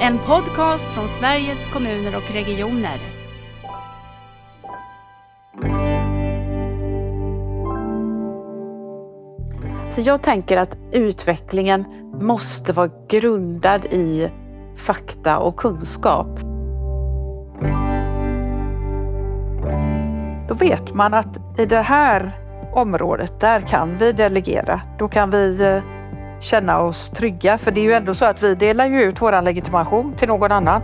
En podcast från Sveriges kommuner och regioner. Så jag tänker att utvecklingen måste vara grundad i fakta och kunskap. Då vet man att i det här området, där kan vi delegera. Då kan vi eh, känna oss trygga. För det är ju ändå så att vi delar ju ut vår legitimation till någon annan.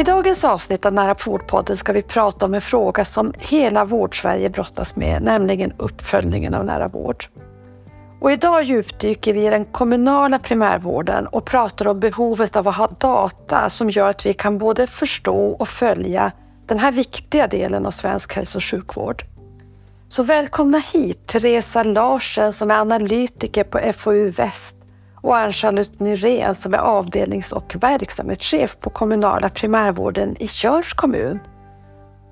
I dagens avsnitt av Nära vårdpodden ska vi prata om en fråga som hela Vårdsverige brottas med, nämligen uppföljningen av nära vård. Och idag djupdyker vi i den kommunala primärvården och pratar om behovet av att ha data som gör att vi kan både förstå och följa den här viktiga delen av svensk hälso och sjukvård. Så välkomna hit Teresa Larsen som är analytiker på FoU Väst och Ann-Charlotte Nyrén som är avdelnings och verksamhetschef på kommunala primärvården i Tjörns kommun.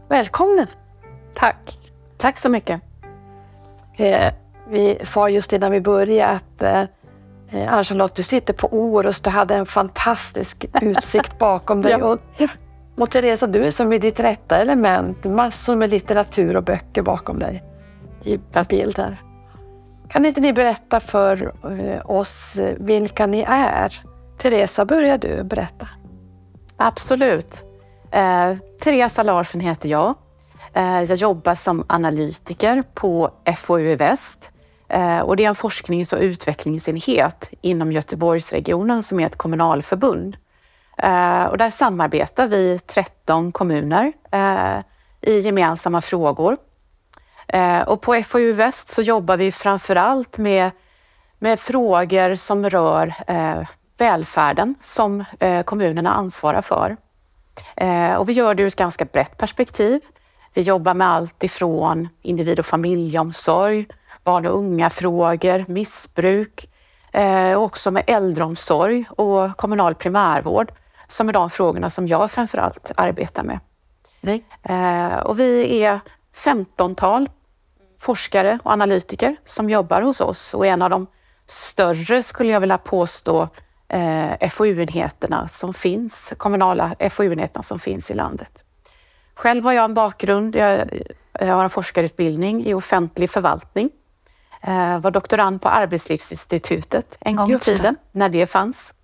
Välkommen! Tack! Tack så mycket. Eh, vi sa just innan vi började att eh, Ann-Charlotte, du sitter på Orust, du hade en fantastisk utsikt bakom dig. Ja. Och, och Teresa, du är som i ditt rätta element, massor med litteratur och böcker bakom dig i bild här. Kan inte ni berätta för eh, oss eh, vilka ni är? Teresa, börjar du berätta. Absolut. Eh, Teresa Larsson heter jag. Eh, jag jobbar som analytiker på FoU Väst Eh, och det är en forsknings och utvecklingsenhet inom Göteborgsregionen som är ett kommunalförbund. Eh, och där samarbetar vi 13 kommuner eh, i gemensamma frågor. Och på FoU Väst så jobbar vi framför allt med, med frågor som rör välfärden som kommunerna ansvarar för. Och vi gör det ur ett ganska brett perspektiv. Vi jobbar med allt ifrån individ och familjeomsorg, barn och unga-frågor, missbruk, eh, också med äldreomsorg och kommunal primärvård som är de frågorna som jag framför allt arbetar med. Nej. Eh, och vi är 15-tal forskare och analytiker som jobbar hos oss och en av de större, skulle jag vilja påstå, eh, FoU-enheterna som finns, kommunala FoU-enheterna som finns i landet. Själv har jag en bakgrund, jag, jag har en forskarutbildning i offentlig förvaltning. Eh, var doktorand på Arbetslivsinstitutet en gång i tiden, när det fanns.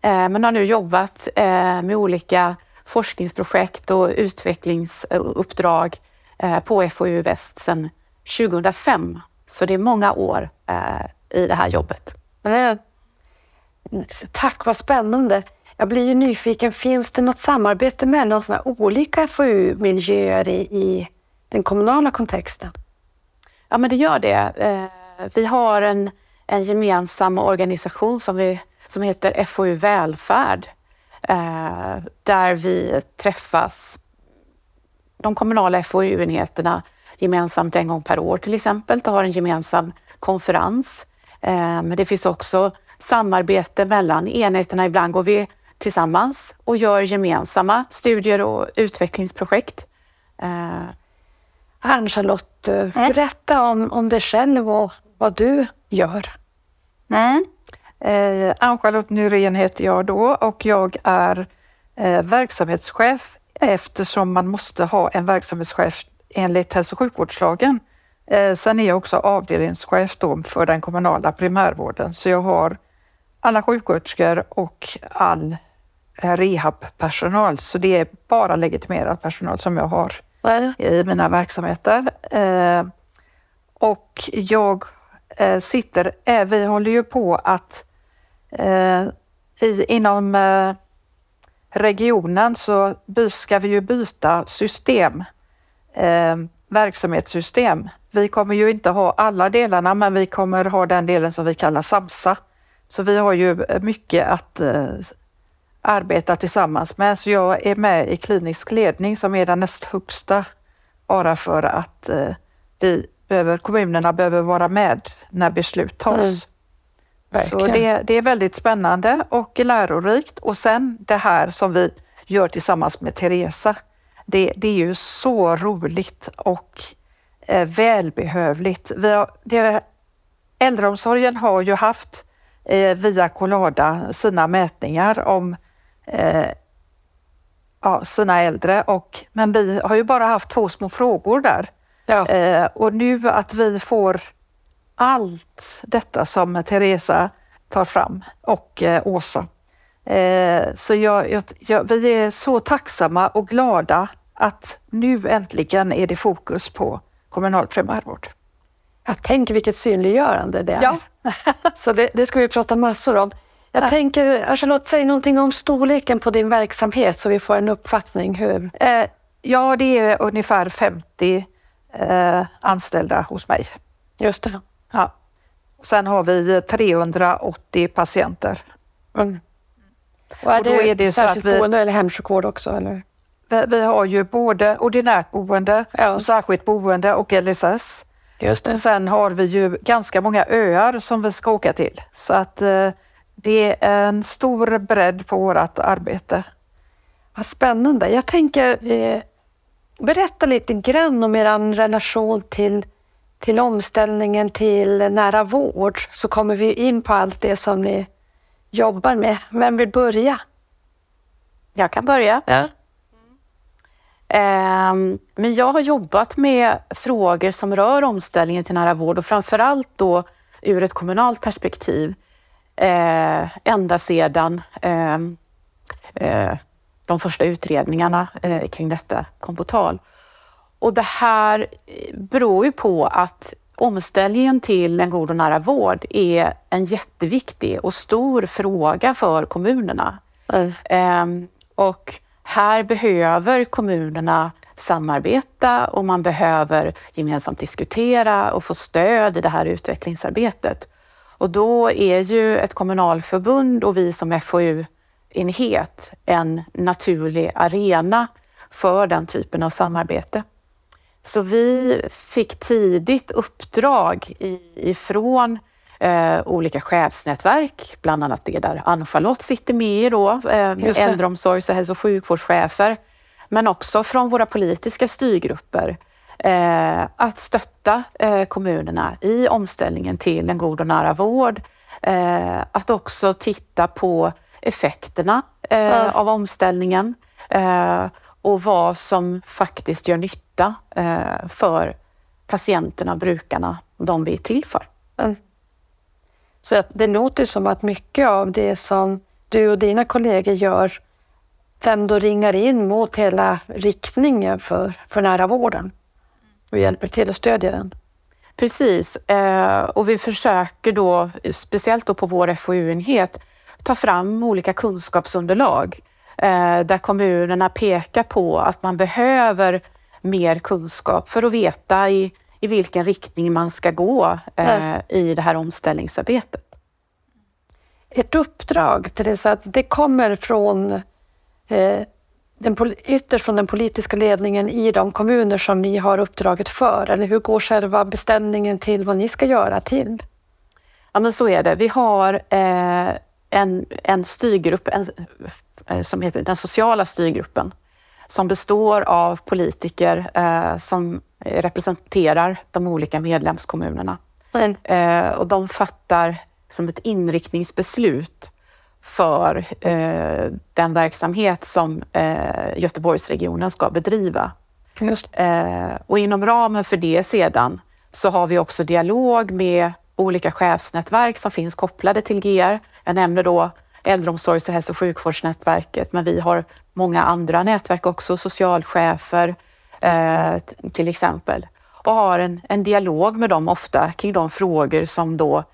Eh, men har nu jobbat eh, med olika forskningsprojekt och utvecklingsuppdrag på FoU Väst sedan 2005. Så det är många år i det här jobbet. Tack, vad spännande. Jag blir ju nyfiken, finns det något samarbete mellan olika FoU-miljöer i, i den kommunala kontexten? Ja, men det gör det. Eh, vi har en, en gemensam organisation som, vi, som heter FoU Välfärd, eh, där vi träffas, de kommunala FoU-enheterna, gemensamt en gång per år till exempel, och har en gemensam konferens. Eh, men det finns också samarbete mellan enheterna. Ibland går vi tillsammans och gör gemensamma studier och utvecklingsprojekt. Ann-Charlotte, eh, berätta om, om dig själv och vad du gör. Mm. Eh, Ann-Charlotte Nyrén heter jag då och jag är eh, verksamhetschef eftersom man måste ha en verksamhetschef enligt hälso och sjukvårdslagen. Eh, sen är jag också avdelningschef då för den kommunala primärvården så jag har alla sjuksköterskor och all eh, rehabpersonal så det är bara legitimerad personal som jag har? I mina verksamheter. Eh, och jag eh, sitter, eh, vi håller ju på att eh, i, inom eh, regionen så by- ska vi ju byta system, eh, verksamhetssystem. Vi kommer ju inte ha alla delarna men vi kommer ha den delen som vi kallar SAMSA. Så vi har ju eh, mycket att eh, eh, arbeta tillsammans med. Så jag är med i klinisk ledning som är den näst högsta bara för att eh, vi behöver, kommunerna behöver vara med när beslut tas. Mm. Så det, det är väldigt spännande och lärorikt. Och sen det här som vi gör tillsammans med Teresa. det, det är ju så roligt och eh, välbehövligt. Vi har, det, äldreomsorgen har ju haft eh, via Colada sina mätningar om eh, ja, sina äldre, och, men vi har ju bara haft två små frågor där. Ja. Eh, och nu att vi får allt detta som Teresa tar fram och eh, Åsa. Eh, så jag, jag, jag, vi är så tacksamma och glada att nu äntligen är det fokus på kommunal primärvård. Jag tänker vilket synliggörande det är. Ja. Så det, det ska vi prata massor om. Jag tänker, Charlotte, säg någonting om storleken på din verksamhet så vi får en uppfattning hur. Eh, ja, det är ungefär 50 eh, anställda hos mig. Just det. Ja. Sen har vi 380 patienter. Mm. Och är Och då det, är det särskilt vi- boende eller hemsjukvård också? Eller? Vi, vi har ju både ordinärt boende, Ja. och särskilt boende och LSS. Just Och sen har vi ju ganska många öar som vi ska åka till. Så att eh, det är en stor bredd på vårt arbete. Vad spännande. Jag tänker, eh, berätta lite grann om er relation till, till omställningen till nära vård så kommer vi in på allt det som ni jobbar med. Vem vill börja? Jag kan börja. Ja. Ehm, Men jag har jobbat med frågor som rör omställningen till nära vård och framförallt då ur ett kommunalt perspektiv eh, ända sedan ehm, eh, de första utredningarna eh, kring detta kom på tal. Och det här eh, beror ju på att omställningen till en god och nära vård är en jätteviktig och stor fråga för kommunerna. Mm. Ehm, och här behöver kommunerna samarbeta och man behöver gemensamt diskutera och få stöd i det här utvecklingsarbetet. Och då är ju ett kommunalförbund och vi som FoU-enhet en naturlig arena för den typen av samarbete. Så vi fick tidigt uppdrag ifrån eh, olika chefsnätverk, bland annat det där Ann-Charlotte sitter med i då, eh, äldreomsorgs och hälso och sjukvårdschefer, men också från våra politiska styrgrupper, eh, att stötta eh, kommunerna i omställningen till en god och nära vård. Eh, att också titta på effekterna Ja. av omställningen eh, och vad som faktiskt gör nytta eh, för patienterna, brukarna, de vi är till för. Mm. Så det låter som att mycket av det som du och dina kollegor gör ändå ringar in mot hela riktningen för, för nära vården och hjälper till att stödja den. Precis, eh, och vi försöker då, speciellt då på vår FoU-enhet, ta fram olika kunskapsunderlag eh, där kommunerna pekar på att man behöver mer kunskap för att veta i, i vilken riktning man ska gå eh, i det här omställningsarbetet. Ert uppdrag, Teresa, att det kommer från den, ytterst från den politiska ledningen i de kommuner som ni har uppdraget för? Eller hur går själva beställningen till vad ni ska göra till? Ja, men så är det. Vi har eh, en, en styrgrupp en, eh, som heter den sociala styrgruppen som består av politiker eh, som representerar de olika medlemskommunerna. Men, Eh, och de fattar som ett inriktningsbeslut för eh, den verksamhet som eh, Göteborgsregionen ska bedriva. Eh, och inom ramen för det sedan så har vi också dialog med olika chefsnätverk som finns kopplade till GR. Jag nämner då äldreomsorgs och hälso och sjukvårdsnätverket, men vi har många andra nätverk också, socialchefer eh, till exempel. Och har en, en dialog med dem ofta kring de frågor som då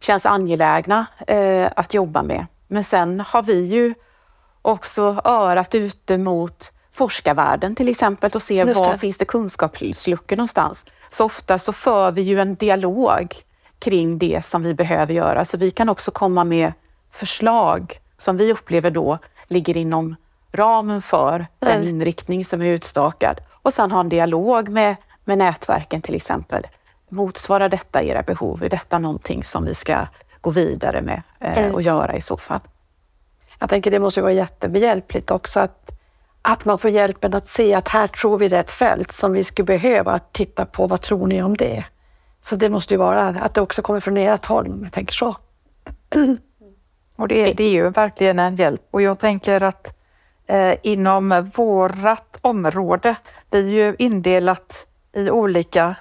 känns angelägna eh, att jobba med. Men sen har vi ju också örat ute mot forskarvärlden till exempel och ser var finns det kunskapsluckor någonstans. Så ofta så för vi ju en dialog kring det som vi behöver göra. Så vi kan också komma med förslag som vi upplever då ligger inom ramen för den inriktning som är utstakad. Och sen ha en dialog med, med nätverken till exempel. Motsvarar detta era behov? Är detta någonting som vi ska gå vidare med eh, Mm. och göra i så fall? jag tänker det måste ju vara jättebehjälpligt också att att man får hjälpen att se att här tror vi det är ett fält som vi skulle behöva titta på. Vad tror ni om det? Så det måste ju vara att det också kommer från ert håll, om jag tänker så. Och det, det är ju verkligen en hjälp och jag tänker att eh, inom vårat område, det är ju indelat i olika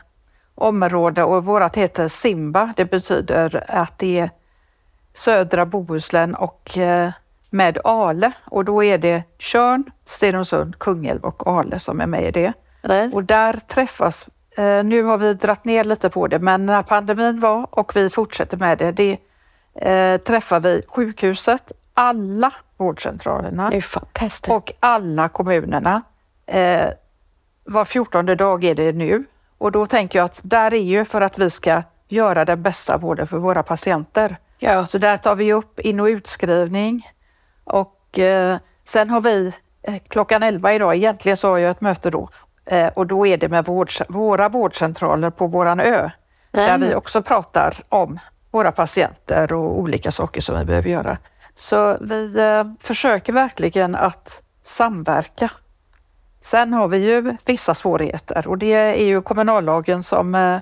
områden och vårat heter Simba. Det betyder att det är södra Bohuslän och eh, med Ale och då är det Tjörn, Stenungsund, Kungälv och Ale som är med i det. Nej. Och där träffas, eh, nu har vi dratt ner lite på det, men när pandemin var och vi fortsätter med det, det eh, träffar vi sjukhuset, alla vårdcentralerna Det är fantastiskt. och alla kommunerna. Var fjortonde dag är det nu och då tänker jag att där är ju för att vi ska göra den bästa vården för våra patienter. ja. Så där tar vi upp in och utskrivning och eh, sen har vi eh, klockan 11 idag, egentligen så har jag ett möte då eh, och då är det med vård, våra vårdcentraler på våran ö där vi också pratar om våra patienter och olika saker som vi behöver göra. Så vi eh, försöker verkligen att samverka. Sen har vi ju vissa svårigheter och det är ju kommunallagen som eh,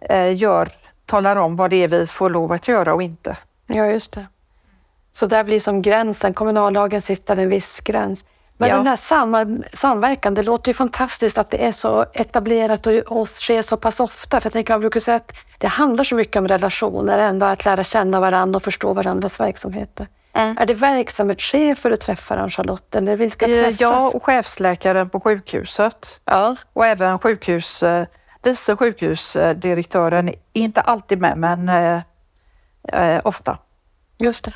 eh, gör, talar om vad det är vi får lov att göra och inte. Ja, just det. Så där blir som gränsen, kommunallagen sitter en viss gräns. Men Ja. den här samverkan, det låter ju fantastiskt att det är så etablerat och, och sker så pass ofta. För jag tänker, jag brukar säga att det handlar så mycket om relationer, ändå att lära känna varandra och förstå varandras verksamheter. Mm. Är det verksamhetschefer du träffar, Ann-Charlotte? Eller vilka Eh, träffas? Jag och chefsläkaren på sjukhuset Ja, och även sjukhus, eh, vice sjukhusdirektören är inte alltid med men eh, eh, ofta. just det.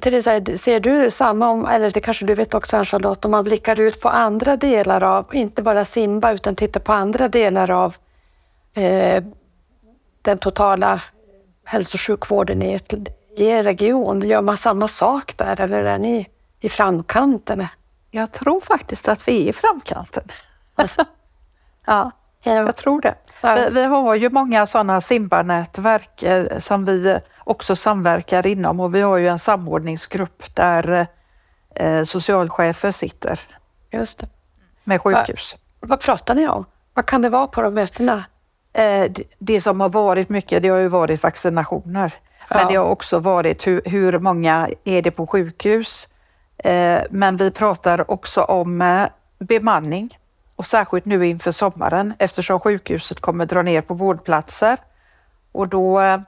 Theresa, ser du samma, om, eller det kanske du vet också Ann-Charlotte, om man blickar ut på andra delar av, inte bara Simba utan tittar på andra delar av eh, den totala hälso och sjukvården i, ert, i er region. Gör man samma sak där eller är ni i framkanten? Jag tror faktiskt att vi är i framkanten. ja, jag tror det. Vi, vi har ju många sådana Simba-nätverk eh, som vi också samverkar inom och vi har ju en samordningsgrupp där eh, socialchefer sitter Just det. med sjukhus. Vad pratar ni om? Vad kan det vara på de mötena? Eh, Det som har varit mycket, det har ju varit vaccinationer. Men Ja. det har också varit hur, hur många är det på sjukhus? Eh, Men vi pratar också om eh, bemanning och särskilt nu inför sommaren eftersom sjukhuset kommer dra ner på vårdplatser. Och då, eh,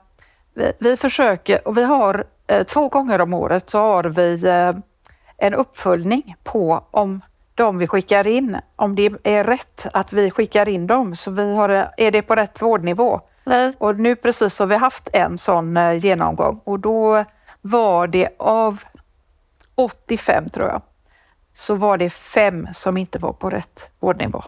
vi, vi försöker, och vi har eh, två gånger om året så har vi eh, en uppföljning på om de vi skickar in, om det är rätt att vi skickar in dem, så vi har, är det på rätt vårdnivå? Nej. Och nu precis har vi haft en sån eh, genomgång och då var det av 85 tror jag, så var det fem som inte var på rätt vårdnivå.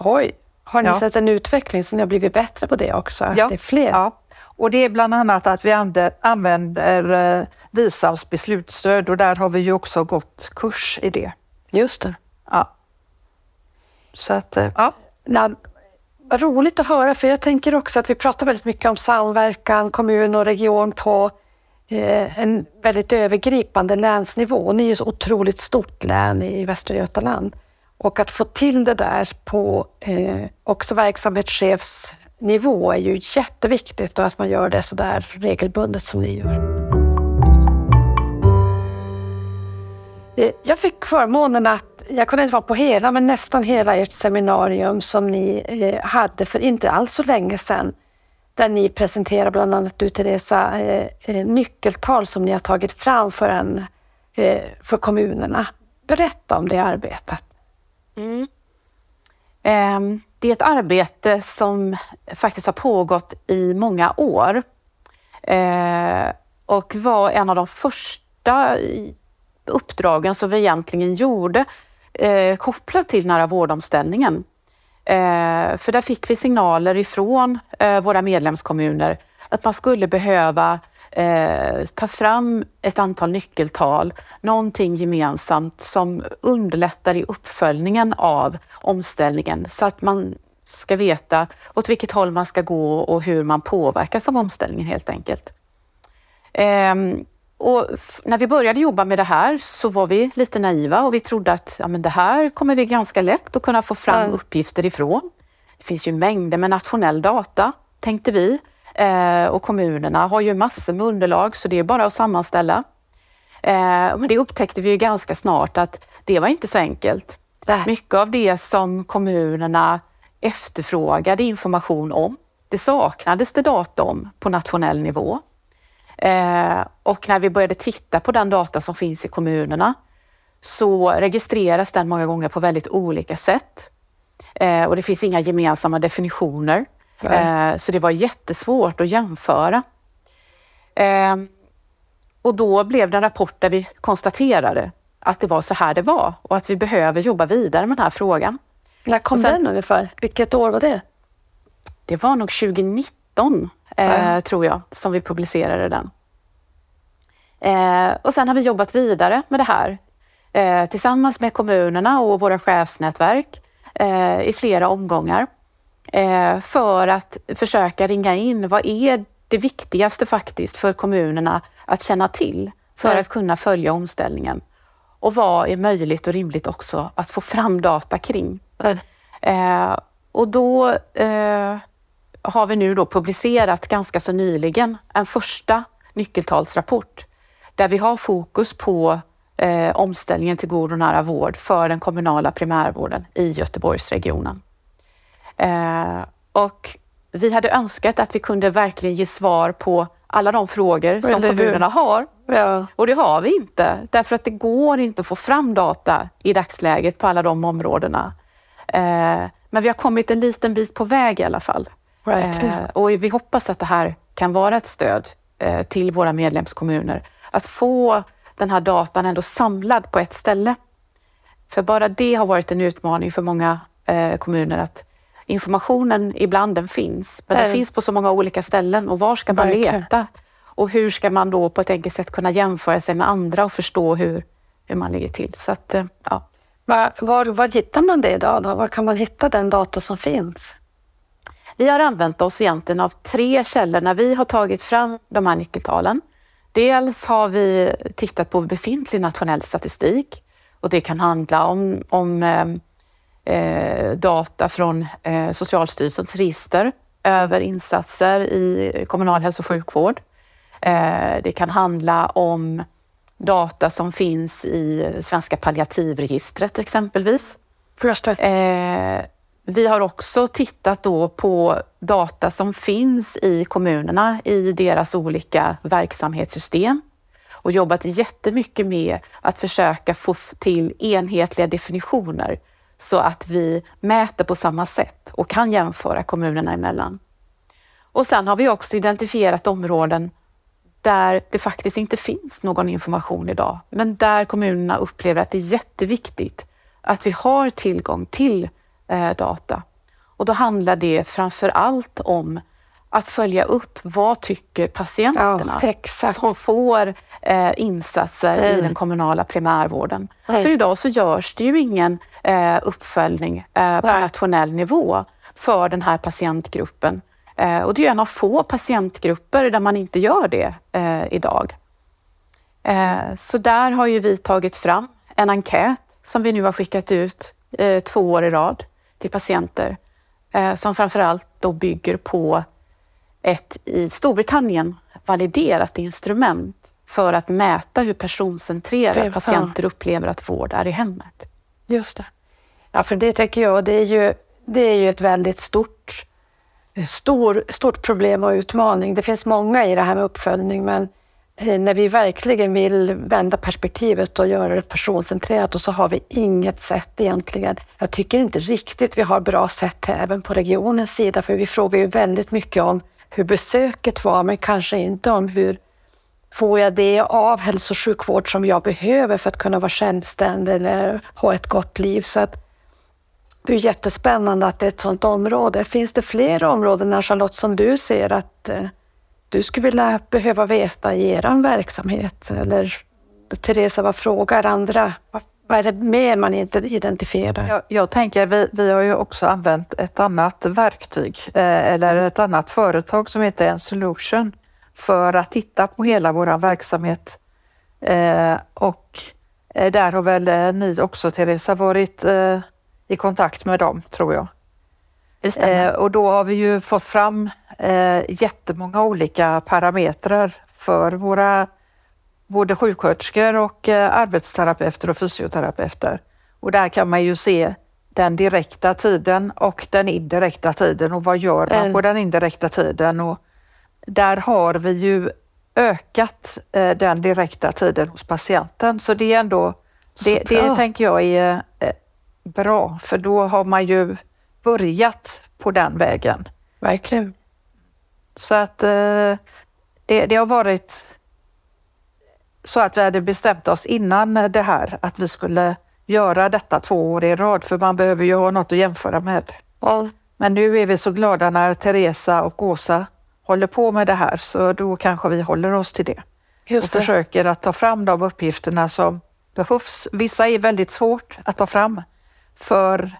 Oj, har ni Ja. sett en utveckling så ni har blivit bättre på det också? Att det är fler? Ja, och det är bland annat att vi använder, eh, Visams beslutsstöd och där har vi ju också gått kurs i det. Just det. Ja. Så att, eh, ja vad roligt att höra, för jag tänker också att vi pratar väldigt mycket om samverkan, kommun och region på eh, en väldigt övergripande länsnivå. Och ni är ju så otroligt stort län i Västra Götaland. Och att få till det där på eh, också verksamhetschefsnivå är ju jätteviktigt och att man gör det så där regelbundet som ni gör. Eh, jag fick förmånen att, jag kunde inte vara på hela, men nästan hela ert seminarium som ni eh, hade för inte alls så länge sedan. Där ni presenterade, bland annat du Teresa, eh, nyckeltal som ni har tagit fram för, en, för kommunerna. Berätta om det arbetet. Mm. Ehm, det är ett arbete som faktiskt har pågått i många år och var en av de första uppdragen som vi egentligen gjorde eh, kopplat till nära vårdomställningen. Eh, För där fick vi signaler ifrån eh, våra medlemskommuner att man skulle behöva eh, ta fram ett antal nyckeltal, någonting gemensamt som underlättar i uppföljningen av omställningen så att man ska veta åt vilket håll man ska gå och hur man påverkas av omställningen helt enkelt. Ehm, och när vi började jobba med det här så var vi lite naiva och vi trodde att ja, men det här kommer vi ganska lätt att kunna få fram mm. uppgifter ifrån. Det finns ju mängder med nationell data, tänkte vi. Eh, och kommunerna har ju massor med underlag så det är bara att sammanställa. Eh, men det upptäckte vi ju ganska snart att det var inte så enkelt. Nej. Mycket av det som kommunerna efterfrågade information om, det saknades det data om på nationell nivå. Eh, och när vi började titta på den data som finns i kommunerna så registreras den många gånger på väldigt olika sätt. Eh, och det finns inga gemensamma definitioner. Eh, så det var jättesvårt att jämföra. Eh, och då blev det en rapport där vi konstaterade att det var så här det var och att vi behöver jobba vidare med den här frågan. När kom sen, den ungefär? Vilket år var det? Det var nog 2019 eh, tror jag, som vi publicerade den. Eh, och sen har vi jobbat vidare med det här eh, tillsammans med kommunerna och våra chefsnätverk eh, i flera omgångar eh, för att försöka ringa in vad är det viktigaste faktiskt för kommunerna att känna till för mm. att kunna följa omställningen och vad är möjligt och rimligt också att få fram data kring. Mm. Eh, och då eh, har vi nu då publicerat ganska så nyligen en första nyckeltalsrapport där vi har fokus på eh, omställningen till god och nära vård för den kommunala primärvården i Göteborgsregionen. Eh, och vi hade önskat att vi kunde verkligen ge svar på alla de frågor som kommunerna har. Ja. Och det har vi inte, därför att det går inte att få fram data i dagsläget på alla de områdena. Eh, men vi har kommit en liten bit på väg i alla fall. Right. Eh, och vi hoppas att det här kan vara ett stöd eh, till våra medlemskommuner. Att få den här datan ändå samlad på ett ställe. För bara det har varit en utmaning för många eh, kommuner att informationen ibland den finns, men den finns på så många olika ställen och var ska man Verkligen. leta? Och hur ska man då på ett enkelt sätt kunna jämföra sig med andra och förstå hur, hur man ligger till? Så att, ja. Var, var, var hittar man det idag? Då? Var kan man hitta den data som finns? Vi har använt oss egentligen av tre källor när vi har tagit fram de här nyckeltalen. Dels har vi tittat på befintlig nationell statistik och det kan handla om, om eh, eh, data från eh, Socialstyrelsens register över insatser i kommunal hälso och sjukvård. Eh, det kan handla om data som finns i Svenska palliativregistret exempelvis. Eh, vi har också tittat då på data som finns i kommunerna i deras olika verksamhetssystem och jobbat jättemycket med att försöka få till enhetliga definitioner så att vi mäter på samma sätt och kan jämföra kommunerna emellan. Och sen har vi också identifierat områden där det faktiskt inte finns någon information idag, men där kommunerna upplever att det är jätteviktigt att vi har tillgång till data. Och då handlar det framför allt om att följa upp vad tycker patienterna ja, som får eh, insatser mm. i den kommunala primärvården. Mm. För idag så görs det ju ingen eh, uppföljning eh, på nationell nivå för den här patientgruppen. Eh, och det är en av få patientgrupper där man inte gör det eh, idag. Eh, så där har ju vi tagit fram en enkät som vi nu har skickat ut två år i rad till patienter som framförallt då bygger på ett i Storbritannien validerat instrument för att mäta hur personcentrerade patienter upplever att vård är i hemmet. Just det. Ja, för det tycker jag, det är ju, det är ju ett väldigt stort stor, stort problem och utmaning. Det finns många i det här med uppföljning, men eh, Eh, när vi verkligen vill vända perspektivet och göra det personcentrerat och så har vi inget sätt egentligen. Jag tycker inte riktigt vi har bra sätt även på regionens sida, för vi frågar ju väldigt mycket om hur besöket var, men kanske inte om hur får jag det av hälso och sjukvård som jag behöver för att kunna vara självständig eller ha ett gott liv. Så att det är jättespännande att det är ett sådant område. Finns det fler områden, Charlotte, som du ser att eh, du skulle vilja behöva veta i er verksamhet? Eller Teresa, vad frågar andra? Vad är det mer man inte identifierar? Jag, jag tänker, vi, vi har ju också använt ett annat verktyg eh, eller ett annat företag som heter En Solution för att titta på hela vår verksamhet Eh, och eh, där har väl eh, ni också Teresa varit eh, i kontakt med dem tror jag. Eh, och då har vi ju fått fram eh, jättemånga olika parametrar för våra både sjuksköterskor och eh, arbetsterapeuter och fysioterapeuter. Och där kan man ju se den direkta tiden och den indirekta tiden och vad gör man Mm. på den indirekta tiden. Och där har vi ju ökat eh, den direkta tiden hos patienten så det är ändå, det, det tänker jag är eh, bra för då har man ju börjat på den vägen. Verkligen. Så att eh, det, det har varit så att vi hade bestämt oss innan det här att vi skulle göra detta två år i rad för man behöver ju ha något att jämföra med. Ja, Men nu är vi så glada när Teresa och Åsa håller på med det här så då kanske vi håller oss till det och just det. försöker att ta fram de uppgifterna som behövs. Vissa är väldigt svårt att ta fram för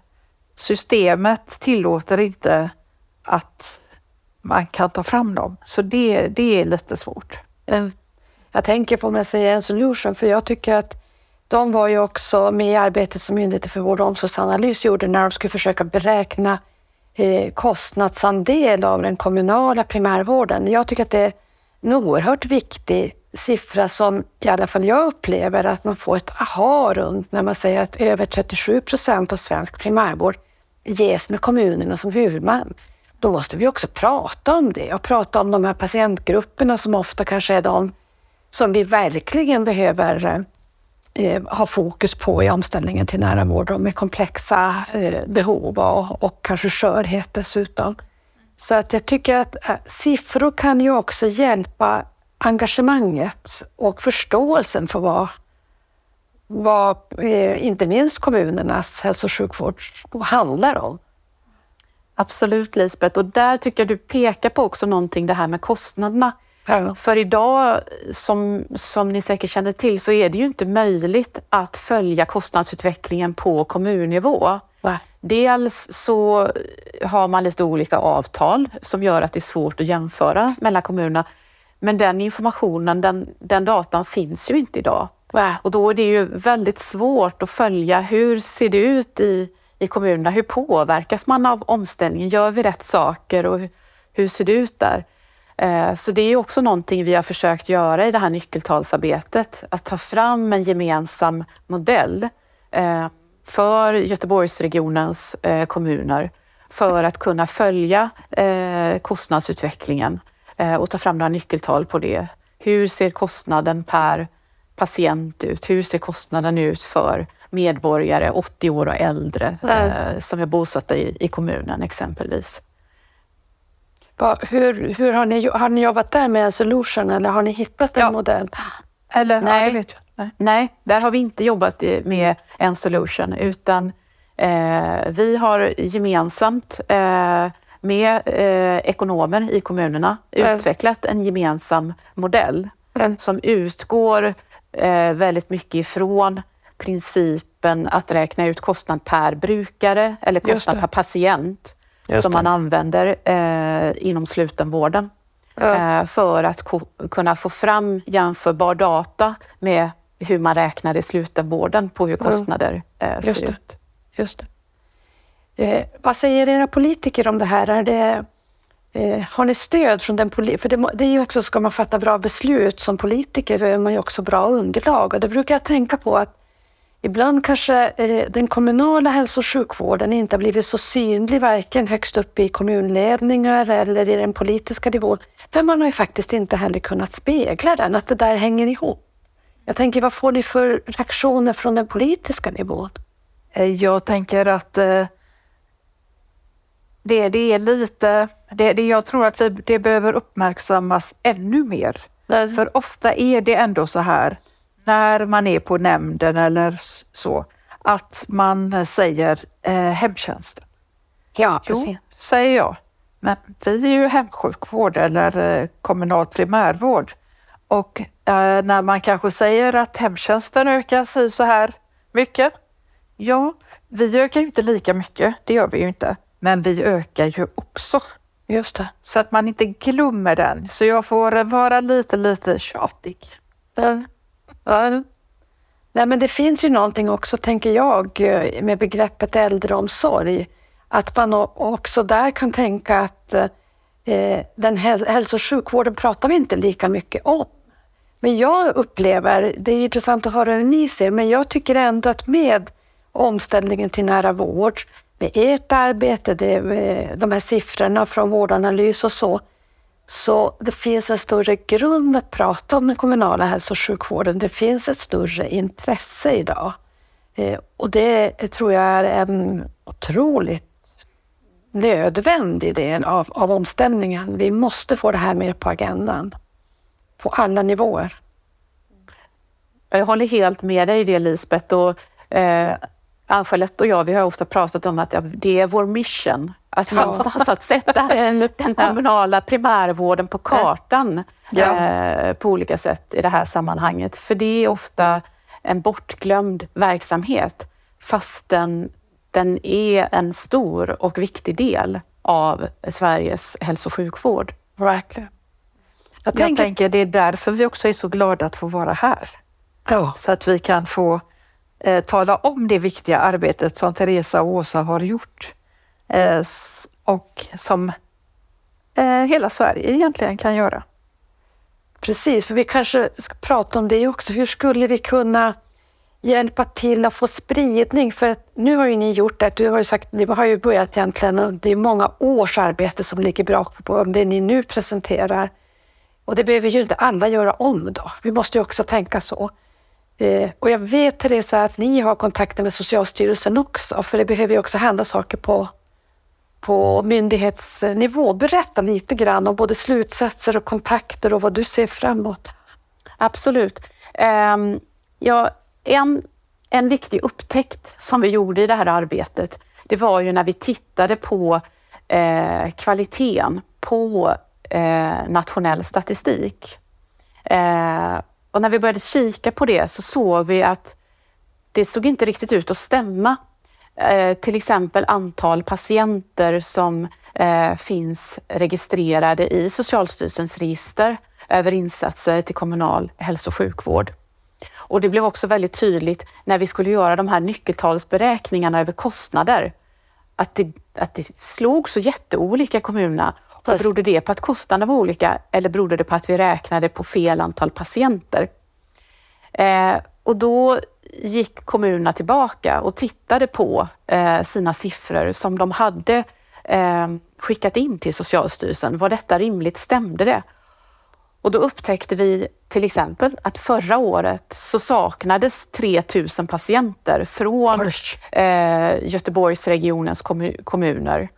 systemet tillåter inte att man kan ta fram dem. Så det, det är lite svårt. Jag tänker på mig säga en solution för jag tycker att de var ju också med i arbetet som Myndigheten för vård och omsorgsanalys gjorde när de skulle försöka beräkna eh, kostnadsandel av den kommunala primärvården. Jag tycker att det är en oerhört viktig siffra som i alla fall jag upplever att man får ett aha runt när man säger att över 37 procent av svensk primärvård ges med kommunerna som huvudman. Då måste vi också prata om det och prata om de här patientgrupperna som ofta kanske är de som vi verkligen behöver eh, ha fokus på i omställningen till nära vård med komplexa eh, behov och, och kanske skörhet dessutom. Så att jag tycker att eh, siffror kan ju också hjälpa engagemanget och förståelsen för vad, vad eh, inte minst kommunernas hälso och sjukvård handlar om. Absolut Lisbeth och där tycker jag du pekar på också någonting det här med kostnaderna. Ja. För idag, som, som ni säkert känner till, så är det ju inte möjligt att följa kostnadsutvecklingen på kommunnivå. Va? Dels så har man lite olika avtal som gör att det är svårt att jämföra mellan kommunerna. Men den informationen, den, den datan finns ju inte idag. Va? Och då är det ju väldigt svårt att följa hur ser det ut i, i kommunerna? Hur påverkas man av omställningen? Gör vi rätt saker och hur, ser det ut där? Eh, så det är också någonting vi har försökt göra i det här nyckeltalsarbetet, att ta fram en gemensam modell eh, för Göteborgsregionens eh, kommuner för att kunna följa kostnadsutvecklingen och ta fram några nyckeltal på det. Hur ser kostnaden per patient ut? Hur ser kostnaden ut för medborgare 80 år och äldre eh, som är bosatta i, i kommunen exempelvis? Va, hur, hur har, ni, har ni jobbat där med en solution eller har ni hittat en Ja. modell? Eller? Nej. Ja. Nej. Nej, där har vi inte jobbat i- med en solution utan eh, vi har gemensamt eh, med eh, ekonomer i kommunerna Mm. utvecklat en gemensam modell Mm. som utgår eh, väldigt mycket ifrån principen att räkna ut kostnad per brukare eller kostnad per patient Just som det. man använder eh, inom slutenvården Ja. eh, för att ko- kunna få fram jämförbar data med hur man räknar i slutenvården på hur kostnader eh, Just ser det. ut. Just det. Eh, vad säger era politiker om det här? Är det, eh, har ni stöd från den politiken? För det, det är ju också, ska man fatta bra beslut som politiker behöver man ju också bra underlag och det brukar jag tänka på att ibland kanske eh, den kommunala hälso och sjukvården inte har blivit så synlig varken högst upp i kommunledningar eller i den politiska nivån. För man har ju faktiskt inte heller kunnat spegla den, att det där hänger ihop. Jag tänker, vad får ni för reaktioner från den politiska nivån? Eh, Jag tänker att eh, det, det är lite, det, det, jag tror att vi, det behöver uppmärksammas ännu mer. För ofta är det ändå så här när man är på nämnden eller så att man säger eh, hemtjänsten. Ja, Jo, precis. säger jag. Men vi är ju hemsjukvård eller eh, kommunal primärvård. Och eh, när man kanske säger att hemtjänsten ökar sig så här mycket. Ja, vi ökar ju inte lika mycket, det gör vi ju inte. Men vi ökar ju också. Just det. Så att man inte glömmer den. Så jag får vara lite, lite tjatig. Den, Ja. Nej, men det finns ju någonting också, tänker jag, eh, med begreppet äldreomsorg. Att man också där kan tänka att eh, eh den hälso och sjukvården pratar vi inte lika mycket om. Men jag upplever, det är intressant att höra hur ni ser, men jag tycker ändå att med omställningen till nära vård, med ert arbete, det, eh, de här siffrorna från Vårdanalys och så, så det finns en större grund att prata om den kommunala hälso och sjukvården. Det finns ett större intresse idag. Eh, och det tror jag är en otroligt nödvändig del av, av omställningen. Vi måste få det här mer på agendan på alla nivåer. Jag håller helt med dig i det Lisbeth. Och, eh, Ann-Charlotte och jag, vi har ofta pratat om att det är vår mission att någonstans att sätta den kommunala primärvården på kartan ja. eh, på olika sätt i det här sammanhanget. För det är ofta en bortglömd verksamhet fastän den är en stor och viktig del av Sveriges hälso och sjukvård. Verkligen. Jag, jag tänker, det är därför vi också är så glada att få vara här. Ja. Så att vi kan få eh, tala om det viktiga arbetet som Teresa och Åsa har gjort eh, och som eh, hela Sverige egentligen kan göra. Precis, för vi kanske ska prata om det också. Hur skulle vi kunna hjälpa till att få spridning? För att nu har ju ni gjort det. Du har ju sagt, ni har ju börjat egentligen och det är många års arbete som ligger bakom det ni nu presenterar. Och det behöver ju inte alla göra om då. Vi måste ju också tänka så. Eh, och jag vet Teresa att ni har kontakter med Socialstyrelsen också, för det behöver ju också hända saker på, på myndighetsnivå. Berätta lite grann om både slutsatser och kontakter och vad du ser framåt. Absolut. Ehm, ja, en, en viktig upptäckt som vi gjorde i det här arbetet, det var ju när vi tittade på eh, kvaliteten på eh, nationell statistik. Eh, och när vi började kika på det så såg vi att det såg inte riktigt ut att stämma. Eh, till exempel antal patienter som eh, finns registrerade i Socialstyrelsens register över insatser till kommunal hälso och sjukvård. Och det blev också väldigt tydligt när vi skulle göra de här nyckeltalsberäkningarna över kostnader att det, att det slog så jätteolika kommunerna och berodde det på att kostnaderna var olika eller berodde det på att vi räknade på fel antal patienter? Eh, och då gick kommunerna tillbaka och tittade på eh, sina siffror som de hade eh, skickat in till Socialstyrelsen. Var detta rimligt? Stämde det? Och då upptäckte vi till exempel att förra året så saknades 3000 patienter från eh, Göteborgsregionens kommuner.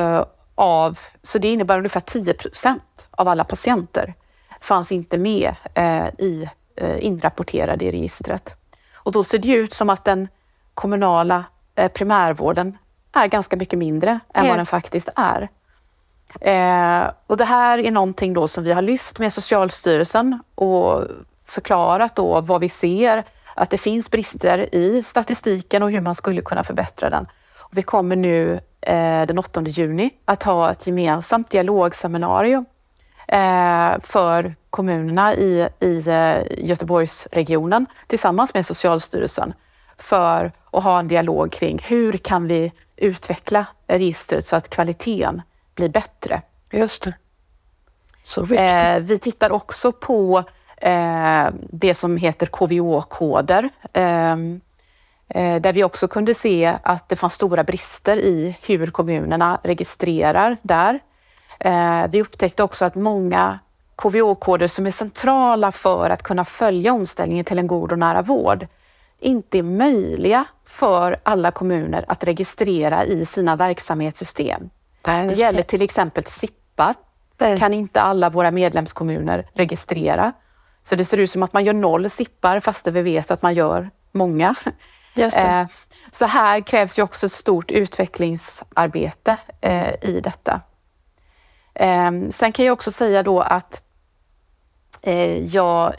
Eh, av, så det innebär ungefär 10 procent av alla patienter fanns inte med eh, i eh, inrapporterade i registret. Och då ser det ut som att den kommunala eh, primärvården är ganska mycket mindre än vad den faktiskt är. Eh, och det här är någonting då som vi har lyft med Socialstyrelsen och förklarat då vad vi ser, att det finns brister i statistiken och hur man skulle kunna förbättra den. Och vi kommer nu den 8 juni att ha ett gemensamt dialogseminarium eh, för kommunerna i, i eh, Göteborgsregionen tillsammans med Socialstyrelsen för att ha en dialog kring hur kan vi utveckla registret så att kvaliteten bli bättre. Just det. Så viktigt. Eh, vi tittar också på eh, det som heter KVÅ-koder. Eh, där vi också kunde se att det fanns stora brister i hur kommunerna registrerar där. Eh, vi upptäckte också att många KVÅ-koder som är centrala för att kunna följa omställningen till en god och nära vård inte är möjliga för alla kommuner att registrera i sina verksamhetssystem. Det gäller till exempel SIPPar. Kan inte alla våra medlemskommuner registrera. Så det ser ut som att man gör noll SIPPar fast vi vet att man gör många. Eh, så här krävs ju också ett stort utvecklingsarbete eh, i detta. Ehm, sen kan jag också säga då att eh, jag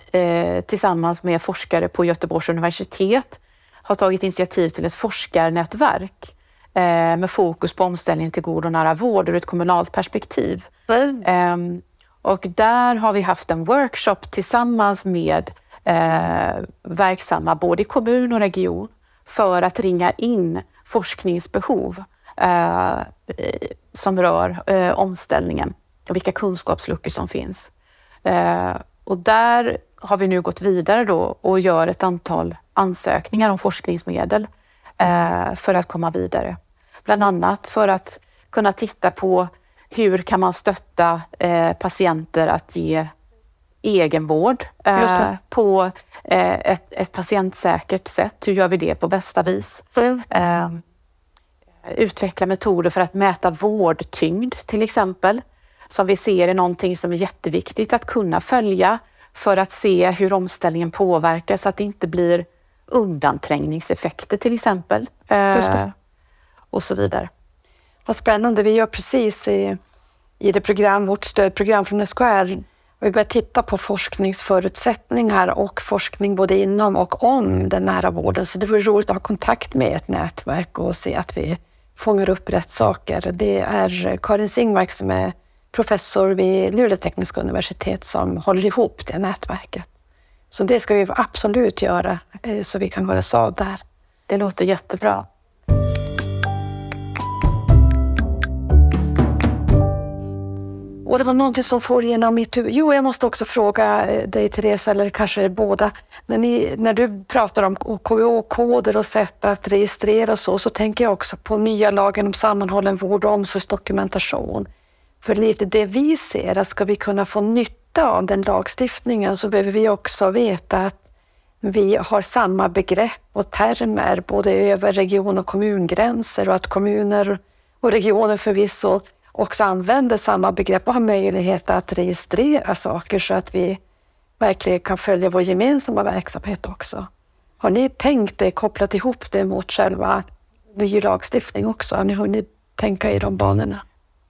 tillsammans med forskare på Göteborgs universitet har tagit initiativ till ett forskarnätverk eh, med fokus på omställning till god och nära vård ur ett kommunalt perspektiv. Mm. Eh, och där har vi haft en workshop tillsammans med eh, verksamma både i kommun och region för att ringa in forskningsbehov eh, som rör eh, omställningen och vilka kunskapsluckor som finns. Eh, och där har vi nu gått vidare då och gör ett antal ansökningar om forskningsmedel eh, för att komma vidare. Bland annat för att kunna titta på hur kan man stötta eh, patienter att ge egenvård eh, på eh, ett, ett, patientsäkert sätt. Hur gör vi det på bästa vis? Mm. utveckla metoder för att mäta vårdtyngd till exempel, som vi ser är någonting som är jätteviktigt att kunna följa för att se hur omställningen påverkar så att det inte blir undanträngningseffekter till exempel. Eh, och så vidare. Vad spännande. Vi gör precis i, i det program, vårt stödprogram från SKR, vi börjar titta på forskningsförutsättningar och forskning både inom och om den nära vården. Så det vore roligt att ha kontakt med ett nätverk och se att vi fångar upp rätt saker. Det är Karin Singmark som är professor vid Luleå tekniska universitet som håller ihop det nätverket. Så det ska vi absolut göra eh, så vi kan höras av där. Det låter jättebra. Och det var någonting som får genom mitt huvud. Jo, jag måste också fråga eh, dig Therese, eller kanske båda. När, ni, när du pratar om KVO-koder och sätt att registrera och så, så tänker jag också på nya lagen om sammanhållen vård och omsorgsdokumentation. För lite det vi ser, att ska vi kunna få nytta av den lagstiftningen så behöver vi också veta att vi har samma begrepp och termer både över region och kommungränser och att kommuner och regioner förvisso också använder samma begrepp och har möjlighet att registrera saker så att vi verkligen kan följa vår gemensamma verksamhet också. Har ni tänkt det, kopplat ihop det mot själva ny lagstiftning också? Har ni hunnit tänka i de banorna?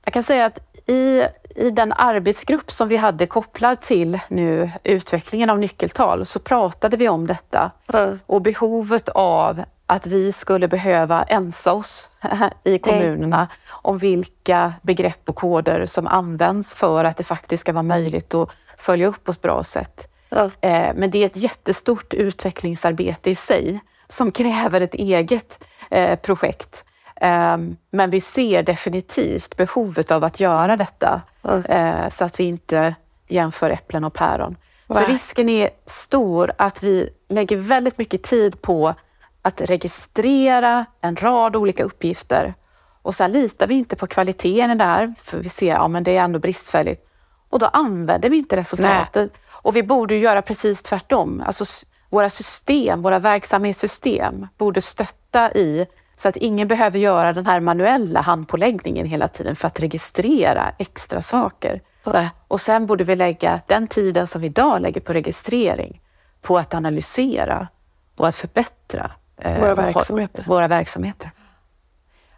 Jag kan säga att i, i den arbetsgrupp som vi hade kopplad till nu utvecklingen av nyckeltal så pratade vi om detta mm. och behovet av att vi skulle behöva ensa oss i kommunerna om vilka begrepp och koder som används för att det faktiskt ska vara möjligt att följa upp på ett bra sätt. Mm. Men det är ett jättestort utvecklingsarbete i sig som kräver ett eget eh, projekt. Ehm, men vi ser definitivt behovet av att göra detta mm. så att vi inte jämför äpplen och päron. För risken är stor att vi lägger väldigt mycket tid på att registrera en rad olika uppgifter och sen litar vi inte på kvaliteten i det här, för vi ser att ja, det är ändå bristfälligt. Och då använder vi inte resultatet. Nej. Och vi borde göra precis tvärtom. Alltså, våra system, våra verksamhetssystem borde stötta i så att ingen behöver göra den här manuella handpåläggningen hela tiden för att registrera extra saker. Nej. Och sen borde vi lägga den tiden som vi idag lägger på registrering på att analysera och att förbättra våra verksamheter. Våra verksamheter.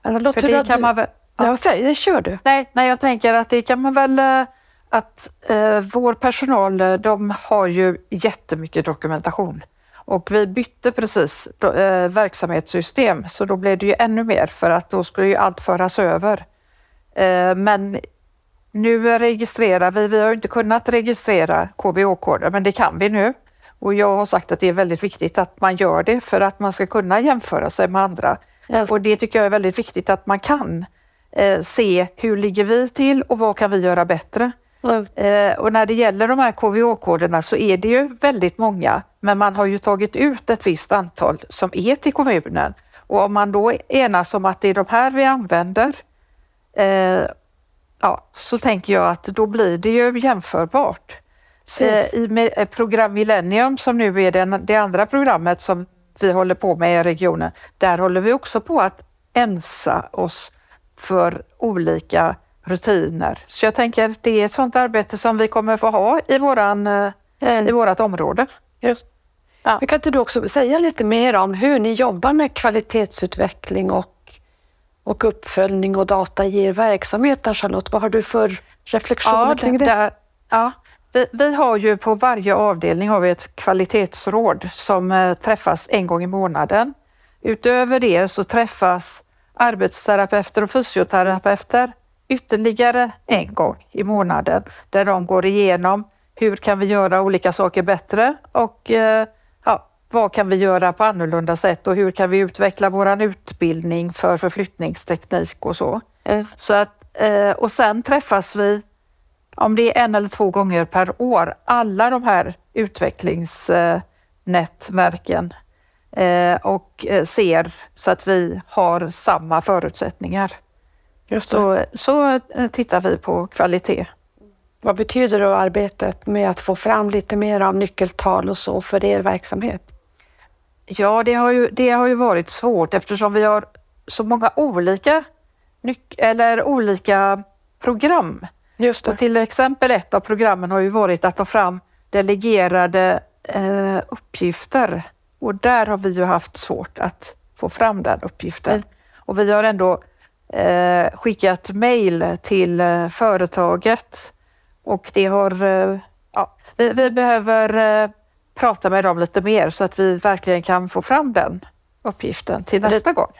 Anna, För det kan man väl... Ja, det kör du. Nej, nej, jag tänker att det kan man väl eh, att eh, vår personal, eh, de har ju jättemycket dokumentation och vi bytte precis då, eh, verksamhetssystem så då blev det ju ännu mer för att då skulle ju allt föras över. Eh, men nu registrerar vi, vi har inte kunnat registrera KBO-koder men det kan vi nu. Och jag har sagt att det är väldigt viktigt att man gör det för att man ska kunna jämföra sig med andra. Ja. Och det tycker jag är väldigt viktigt att man kan eh, se hur ligger vi till och vad kan vi göra bättre? Ja. Eh, och när det gäller de här KVH-koderna så är det ju väldigt många, men man har ju tagit ut ett visst antal som är till kommunen. Och om man då enas om att det är de här vi använder, eh, ja, så tänker jag att då blir det ju jämförbart. Eh, I eh, program Millennium som nu är det, det andra programmet som vi håller på med i regionen, där håller vi också på att ensa oss för olika rutiner. Så jag tänker det är ett sådant arbete som vi kommer få ha i, våran, eh, i vårat område. Just. Ja. kan inte du också säga lite mer om hur ni jobbar med kvalitetsutveckling och, och uppföljning och data i er verksamhet Charlotte? Vad har du för reflektioner ja, kring det? Där, ja, vi, vi, har ju på varje avdelning har vi ett kvalitetsråd som eh, träffas en gång i månaden. Utöver det så träffas arbetsterapeuter och fysioterapeuter ytterligare en gång i månaden där de går igenom hur kan vi göra olika saker bättre och eh, ja, vad kan vi göra på annorlunda sätt och hur kan vi utveckla våran utbildning för förflyttningsteknik och så. Mm. så att, eh, och sen träffas vi, om det är en eller två gånger per år, alla de här utvecklingsnätverken eh, och eh, ser så att vi har samma förutsättningar. Just det. Så, så eh, tittar vi på kvalitet. Vad betyder då arbetet med att få fram lite mer av nyckeltal och så för er verksamhet? Ja, det har ju, det har ju varit svårt eftersom vi har så många olika, eller olika program. Just Och det. till exempel ett av programmen har ju varit att ta fram delegerade eh, uppgifter och där har vi ju haft svårt att få fram den uppgiften. Mm. Och vi har ändå eh, skickat mejl till eh, företaget och det har, eh, ja, vi, vi behöver eh, prata med dem lite mer så att vi verkligen kan få fram den uppgiften till Det- nästa gång.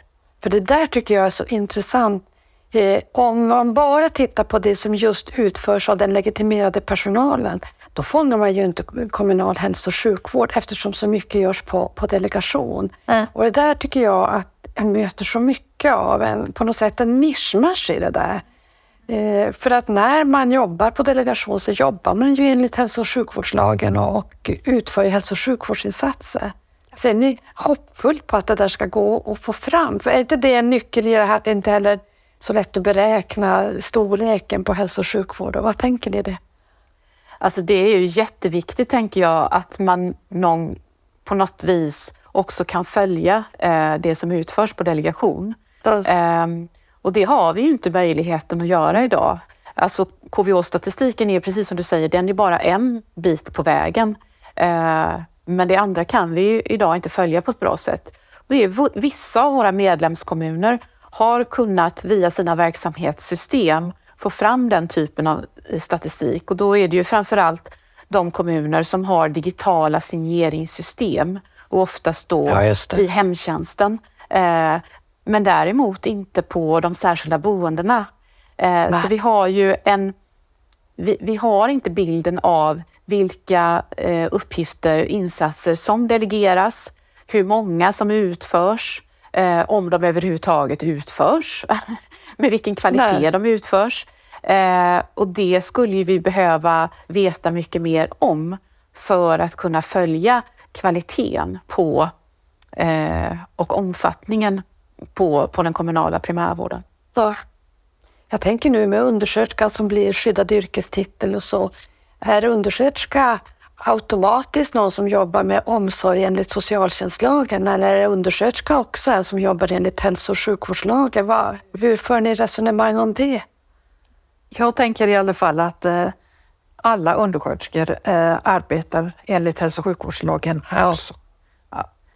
För det där tycker jag är så intressant. Eh, om man bara tittar på det som just utförs av den legitimerade personalen, då fångar man ju inte kommunal hälso och sjukvård eftersom så mycket görs på, på delegation. Mm. Och det där tycker jag att jag möter så mycket av, en, på något sätt en mischmasch i det där. Eh, för att när man jobbar på delegation så jobbar man ju enligt hälso och sjukvårdslagen och, utför hälso och sjukvårdsinsatser. Så är ni hoppfull på att det där ska gå att få fram? För är inte det en nyckel i det här att inte heller så lätt att beräkna storleken på hälso och sjukvård? Och vad tänker ni det? Alltså det är ju jätteviktigt tänker jag att man någon, på något vis också kan följa eh, det som utförs på delegation. Då- Ehm, och det har vi ju inte möjligheten att göra idag. Alltså KVH-statistiken är precis som du säger, den är bara en bit på vägen. Eh, men det andra kan vi ju idag inte följa på ett bra sätt. Det är vissa av våra medlemskommuner har kunnat via sina verksamhetssystem få fram den typen av eh, statistik och då är det ju framförallt de kommuner som har digitala signeringssystem och oftast då Ja, i hemtjänsten. Eh, men däremot inte på de särskilda boendena. Eh, så vi har ju en... Vi, vi har inte bilden av vilka eh, uppgifter, insatser som delegeras, hur många som utförs, eh, om de överhuvudtaget utförs, med vilken kvalitet Nej. de utförs. Eh, och det skulle vi behöva veta mycket mer om för att kunna följa kvaliteten på eh, och omfattningen på, på den kommunala primärvården. Så, jag tänker nu med undersköterskan som blir skyddad yrkestitel och så. Är undersköterska automatiskt någon som jobbar med omsorg enligt socialtjänstlagen eller är undersköterska också en som jobbar enligt hälso och sjukvårdslagen? Vad, hur för ni resonemang om det? Jag tänker i alla fall att eh, alla undersköterskor eh, arbetar enligt hälso och sjukvårdslagen Ja.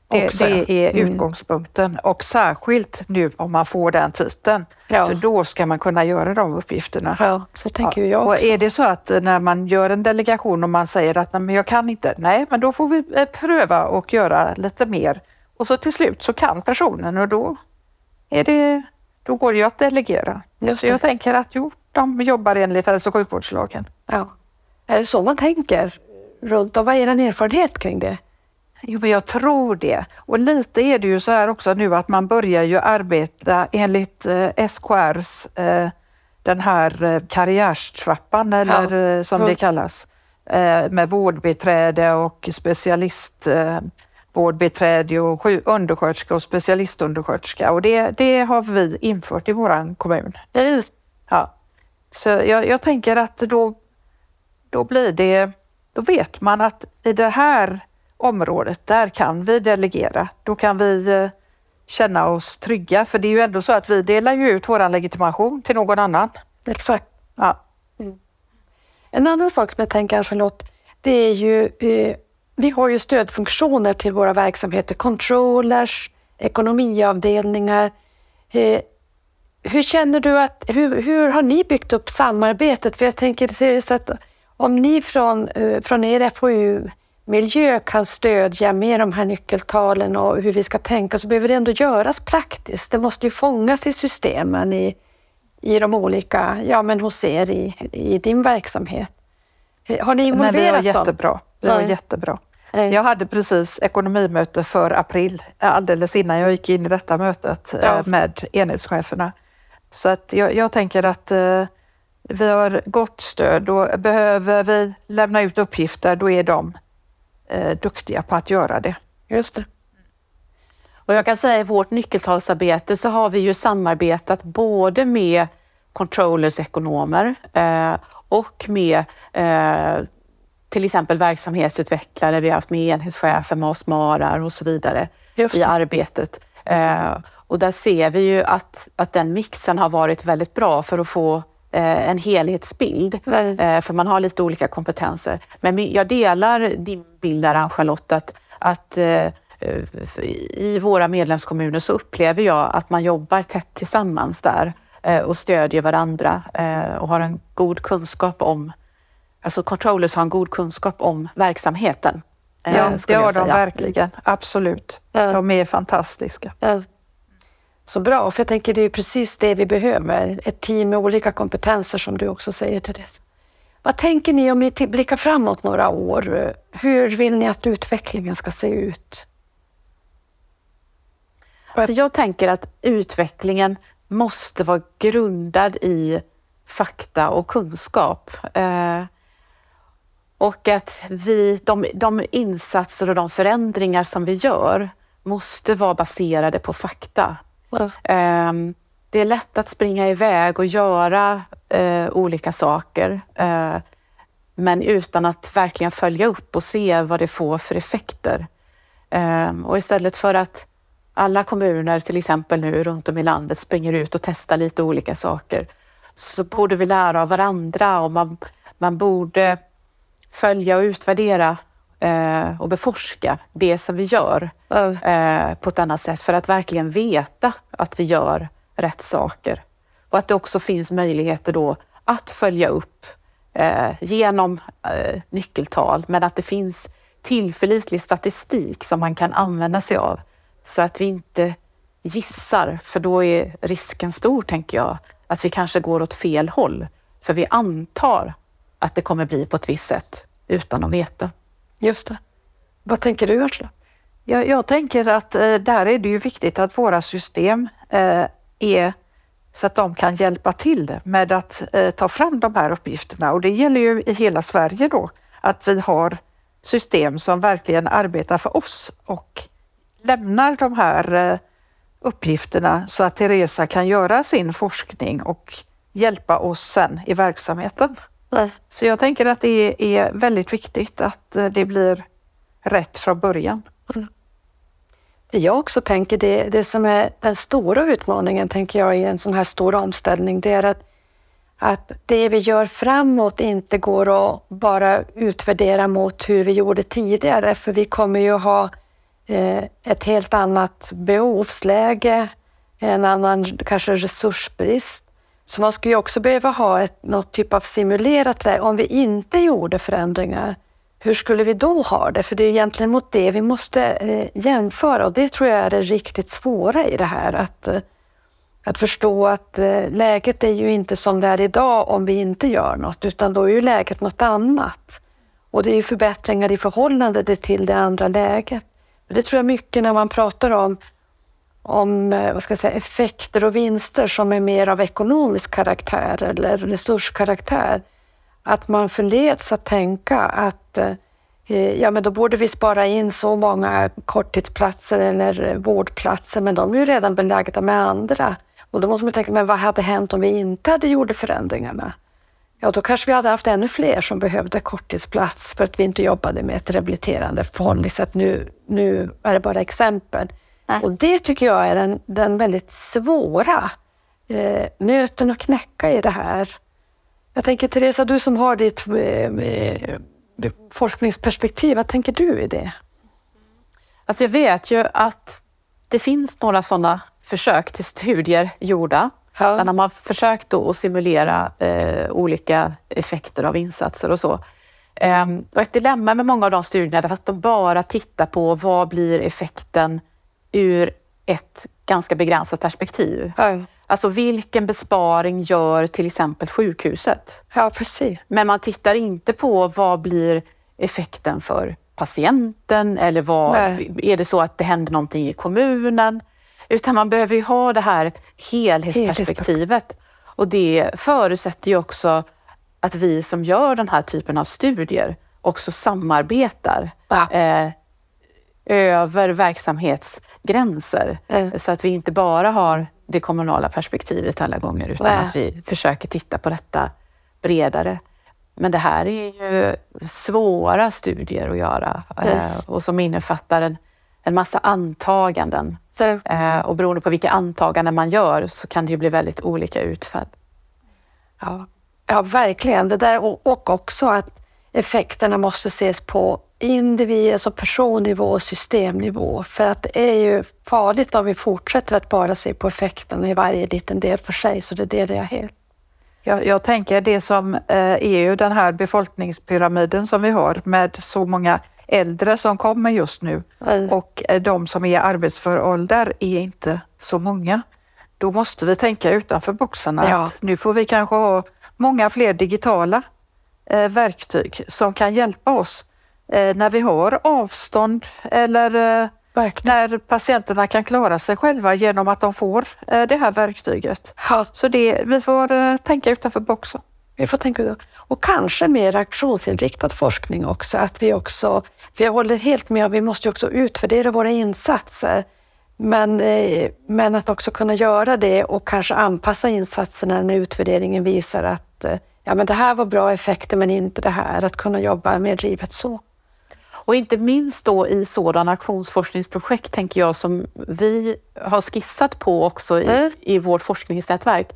Ja. Det, ja. det är Mm. utgångspunkten och särskilt nu om man får den titeln. Ja. För då ska man kunna göra de uppgifterna. Ja, så tänker ju jag och också. är det så att eh, när man gör en delegation och man säger att "Nej, men jag kan inte, nej men då får vi eh, pröva och göra lite mer. Och så till slut så kan personen och då, är det, då går det ju att delegera. Just Så det. jag tänker att jo, de jobbar enligt hälso och sjukvårdslagen. Ja. Är det så man tänker runt om? Vad är er erfarenhet kring det? Jo, men jag tror det. Och lite är det ju så här också nu att man börjar ju arbeta enligt eh, SKRs, eh, den här eh, karriärstrappan eller eh, som det kallas, eh, med vårdbiträde och specialist eh, vårdbiträde och undersköterska och specialistundersköterska och det, det har vi infört i våran kommun. just, Ja. Så jag, jag tänker att då, då blir det, då vet man att i det här området, där kan vi delegera. Då kan vi eh, känna oss trygga, för det är ju ändå så att vi delar ju ut våran legitimation till någon annan. exakt. Ja. En annan sak som jag tänker, Charlotte, det är ju, eh, vi har ju stödfunktioner till våra verksamheter, controllers, ekonomiavdelningar. Eh, hur känner du att, hur, hur har ni byggt upp samarbetet? För jag tänker seriöst att om ni från, från er FoU-miljö kan stödja med de här nyckeltalen och hur vi ska tänka så behöver det ändå göras praktiskt. Det måste ju fångas i systemen i, i de olika, ja men hos er i, i din verksamhet. Har ni involverat Men vi var dem? jättebra. Vi var Nej. jättebra. Nej. Jag hade precis ekonomimöte för april, alldeles innan jag gick in i detta mötet eh, Ja. med enhetscheferna. Så att jag, jag tänker att eh, vi har gott stöd och behöver vi lämna ut uppgifter, då är de eh, duktiga på att göra det. Just det. Och jag kan säga i vårt nyckeltalsarbete så har vi ju samarbetat både med controllers ekonomer eh, och med eh, till exempel verksamhetsutvecklare. Vi har haft med enhetschefer, masmarar och så vidare i arbetet. Eh, och där ser vi ju att, att den mixen har varit väldigt bra för att få en helhetsbild. Nej. Eh, för man har lite olika kompetenser. Men jag delar din bild där Ann-Charlotte att, att eh, eh, i våra medlemskommuner så upplever jag att man jobbar tätt tillsammans där eh, och stödjer varandra eh, och har en god kunskap om Alltså controllers har en god kunskap om verksamheten. eh, Ja, det har de verkligen. Absolut. De är fantastiska. Ja. Så bra, för jag tänker det är precis det vi behöver. Ett team med olika kompetenser som du också säger Therese. Vad tänker ni om ni blickar framåt några år? Hur vill ni att utvecklingen ska se ut? Alltså jag tänker att utvecklingen måste vara grundad i fakta och kunskap. Eh, och att vi, de, de insatser och de förändringar som vi gör måste vara baserade på fakta. Eh, det är lätt att springa iväg och göra eh, olika saker eh, men utan att verkligen följa upp och se vad det får för effekter. Eh, och istället för att alla kommuner till exempel nu runt om i landet springer ut och testar lite olika saker så borde vi lära av varandra och man, man borde följa och utvärdera eh, och beforska det som vi gör eh, på ett annat sätt för att verkligen veta att vi gör rätt saker. Och att det också finns möjligheter då att följa upp eh, genom eh, nyckeltal, men att det finns tillförlitlig statistik som man kan använda sig av så att vi inte gissar, för då är risken stor, tänker jag, att vi kanske går åt fel håll. För vi antar att det kommer bli på ett visst sätt utan att veta. Just det. Vad tänker du Ursula? Jag, jag tänker att eh, där är det ju viktigt att våra system eh, är så att de kan hjälpa till med att eh, ta fram de här uppgifterna och det gäller ju i hela Sverige då att vi har system som verkligen arbetar för oss och lämnar de här eh, uppgifterna så att Teresa kan göra sin forskning och hjälpa oss sen i verksamheten. Nej. Så jag tänker att det är väldigt viktigt att eh, det blir rätt från början. Mm. Det jag också tänker, det, det som är den stora utmaningen tänker jag i en sån här stor omställning, det är att, att det vi gör framåt inte går att bara utvärdera mot hur vi gjorde tidigare, för vi kommer ju ha eh, ett helt annat behovsläge, en annan kanske resursbrist. Så man skulle också behöva ha ett, något typ av simulerat läge. Om vi inte gjorde förändringar, hur skulle vi då ha det? För det är egentligen mot det vi måste eh, jämföra och det tror jag är det riktigt svåra i det här. Att, eh, att förstå att eh, läget är ju inte som det är idag om vi inte gör något, utan då är ju läget något annat. Och det är ju förbättringar i förhållande till det andra läget. Det tror jag mycket när man pratar om om eh, vad ska jag säga, effekter och vinster som är mer av ekonomisk karaktär eller resurskaraktär. Att man förleds att tänka att eh, eh, ja, men då borde vi spara in så många korttidsplatser eller vårdplatser, men de är ju redan belagda med andra. Och då måste man tänka, men vad hade hänt om vi inte hade gjort förändringarna? Ja, då kanske vi hade haft ännu fler som behövde korttidsplats för att vi inte jobbade med ett rehabiliterande förhållningssätt. Nu, nu är det bara exempel. Nej. Och det tycker jag är den, den väldigt svåra eh, nöten att knäcka i det här. Jag tänker Teresa, du som har ditt eh, eh, forskningsperspektiv, vad tänker du i det? Alltså jag vet ju att det finns några sådana försök till studier gjorda. Ja. Där man har försökt då att simulera eh, olika effekter av insatser och så. Ehm, och ett dilemma med många av de studierna är att de bara tittar på vad blir effekten ur ett ganska begränsat perspektiv. Ja. Alltså vilken besparing gör till exempel sjukhuset? Ja, precis. Men man tittar inte på vad blir effekten för patienten eller vad, Nej. är det så att det händer någonting i kommunen? Utan man behöver ju ha det här helhetsperspektivet. Och det förutsätter ju också att vi som gör den här typen av studier också samarbetar Ja. eh, över verksamhetsgränser. Mm. Så att vi inte bara har det kommunala perspektivet alla gånger utan Nej. att vi försöker titta på detta bredare. Men det här är ju svåra studier att göra Yes. eh, och som innefattar en, en massa antaganden. Så, Eh, och beroende på vilka antaganden man gör så kan det ju bli väldigt olika utfall. ja. ja, verkligen. Det där, och, och också att effekterna måste ses på individ, alltså personnivå och systemnivå. För att det är ju farligt om vi fortsätter att bara se på effekterna i varje liten del för sig. Så det delar jag helt. Jag, jag tänker det som eh, är ju den här befolkningspyramiden som vi har med så många äldre som kommer just nu Mm. och eh, de som är i arbetsför ålder är inte så många. Då måste vi tänka utanför. Ja. Att nu får vi kanske ha många fler digitala eh, verktyg som kan hjälpa oss när vi har avstånd eller eh, Verkligen. när patienterna kan klara sig själva genom att de får eh, det här verktyget. Ja, Så det, vi får eh, tänka utanför boxen. vi får tänka. Och kanske mer aktionsinriktad forskning också. Att vi också, för jag håller helt med, vi måste också utvärdera våra insatser. Men, eh, men att också kunna göra det och kanske anpassa insatserna när utvärderingen visar att eh, ja, men det här var bra effekter men inte det här. Att kunna jobba mer drivet så. Och inte minst då i sådana aktionsforskningsprojekt tänker jag som vi har skissat på också i, Mm. i vårt forskningsnätverk.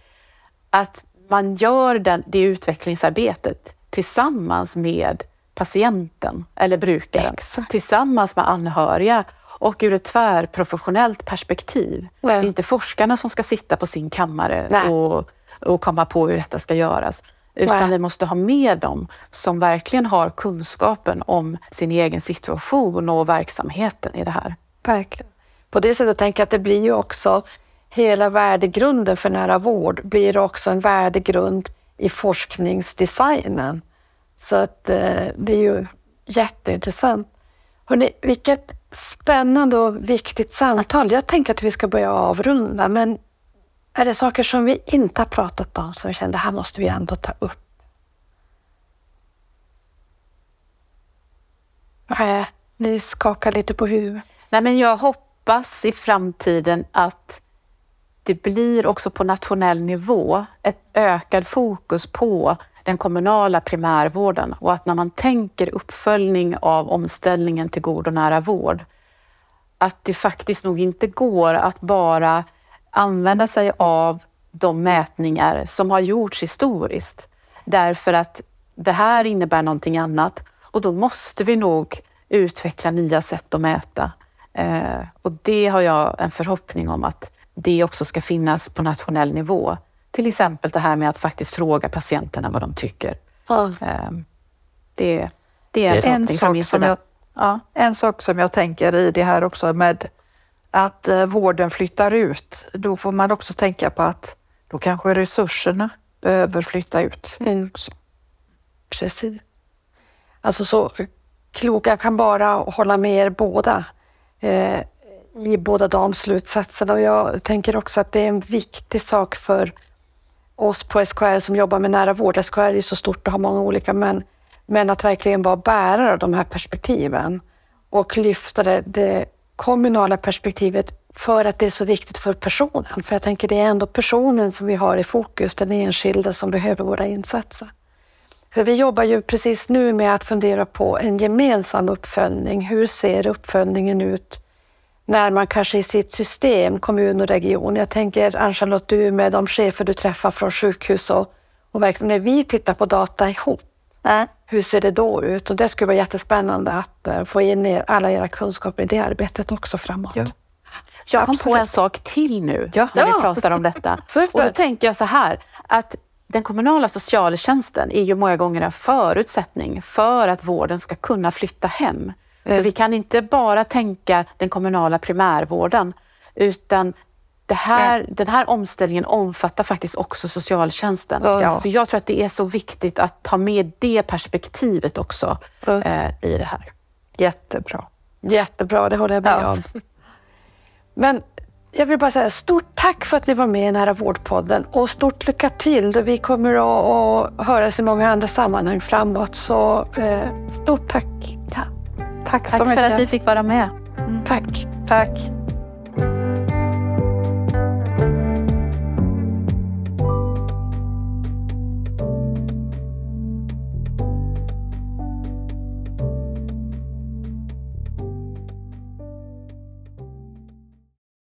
Att man gör den, det utvecklingsarbetet tillsammans med patienten eller brukaren, Exakt. tillsammans med anhöriga och ur ett tvärprofessionellt perspektiv. Nej. Det är inte forskarna som ska sitta på sin kammare Nej. och, och komma på hur detta ska göras. Utan vi måste ha med dem som verkligen har kunskapen om sin egen situation och verksamheten i det här. Verkligen. På det sättet tänker jag att det blir ju också hela värdegrunden för nära vård blir också en värdegrund i forskningsdesignen. Så att eh, det är ju jätteintressant. Hörrni, vilket spännande och viktigt samtal. Jag tänker att vi ska börja avrunda, men är det saker som vi inte har pratat om som vi kände här måste vi ändå ta upp? Nej, ni skakar lite på huvudet. Nej, men jag hoppas i framtiden att det blir också på nationell nivå ett ökad fokus på den kommunala primärvården och att när man tänker uppföljning av omställningen till god och nära vård, att det faktiskt nog inte går att bara använda sig av de mätningar som har gjorts historiskt. Därför att det här innebär någonting annat och då måste vi nog utveckla nya sätt att mäta. Eh, och det har jag en förhoppning om att det också ska finnas på nationell nivå. Till exempel det här med att faktiskt fråga patienterna vad de tycker. Ja. Eh, det, det är en en förhoppning från min sak, som jag, ja, en sak som jag tänker i det här också med att eh, vården flyttar ut, då får man också tänka på att då kanske resurserna behöver flytta ut. Mm. Precis. Alltså så kloka, jag kan bara hålla med er båda eh, i båda de slutsatserna och jag tänker också att det är en viktig sak för oss på SKR som jobbar med nära vård. SKR är så stort och har många olika men, men att verkligen vara bärare av de här perspektiven och lyfta det, det kommunala perspektivet för att det är så viktigt för personen. För jag tänker det är ändå personen som vi har i fokus, den enskilda som behöver våra insatser. Så vi jobbar ju precis nu med att fundera på en gemensam uppföljning. Hur ser uppföljningen ut när man kanske i sitt system, kommun och region. Jag tänker Ann-Charlotte, du med de chefer du träffar från sjukhus och, och verksamhet. När vi tittar på data ihop, hur ser det då ut? Och det skulle vara jättespännande att eh, få in er, alla era kunskaper i det arbetet också framåt. Ja. Jag kom på Absolut. en sak till nu Ja. när vi pratar om detta. Och då tänker jag så här, att den kommunala socialtjänsten är ju många gånger en förutsättning för att vården ska kunna flytta hem. Så Mm. vi kan inte bara tänka den kommunala primärvården, utan det här, den här omställningen omfattar faktiskt också socialtjänsten. Ja. Så jag tror att det är så viktigt att ta med det perspektivet också Ja. eh, i det här. Jättebra. Jättebra, det håller jag med Ja. om. Men jag vill bara säga stort tack för att ni var med i Nära vårdpodden och stort lycka till. då Vi kommer att, att höras i många andra sammanhang framåt. Så eh, stort tack. Tack, så Tack mycket. för att vi fick vara med. Tack. Tack.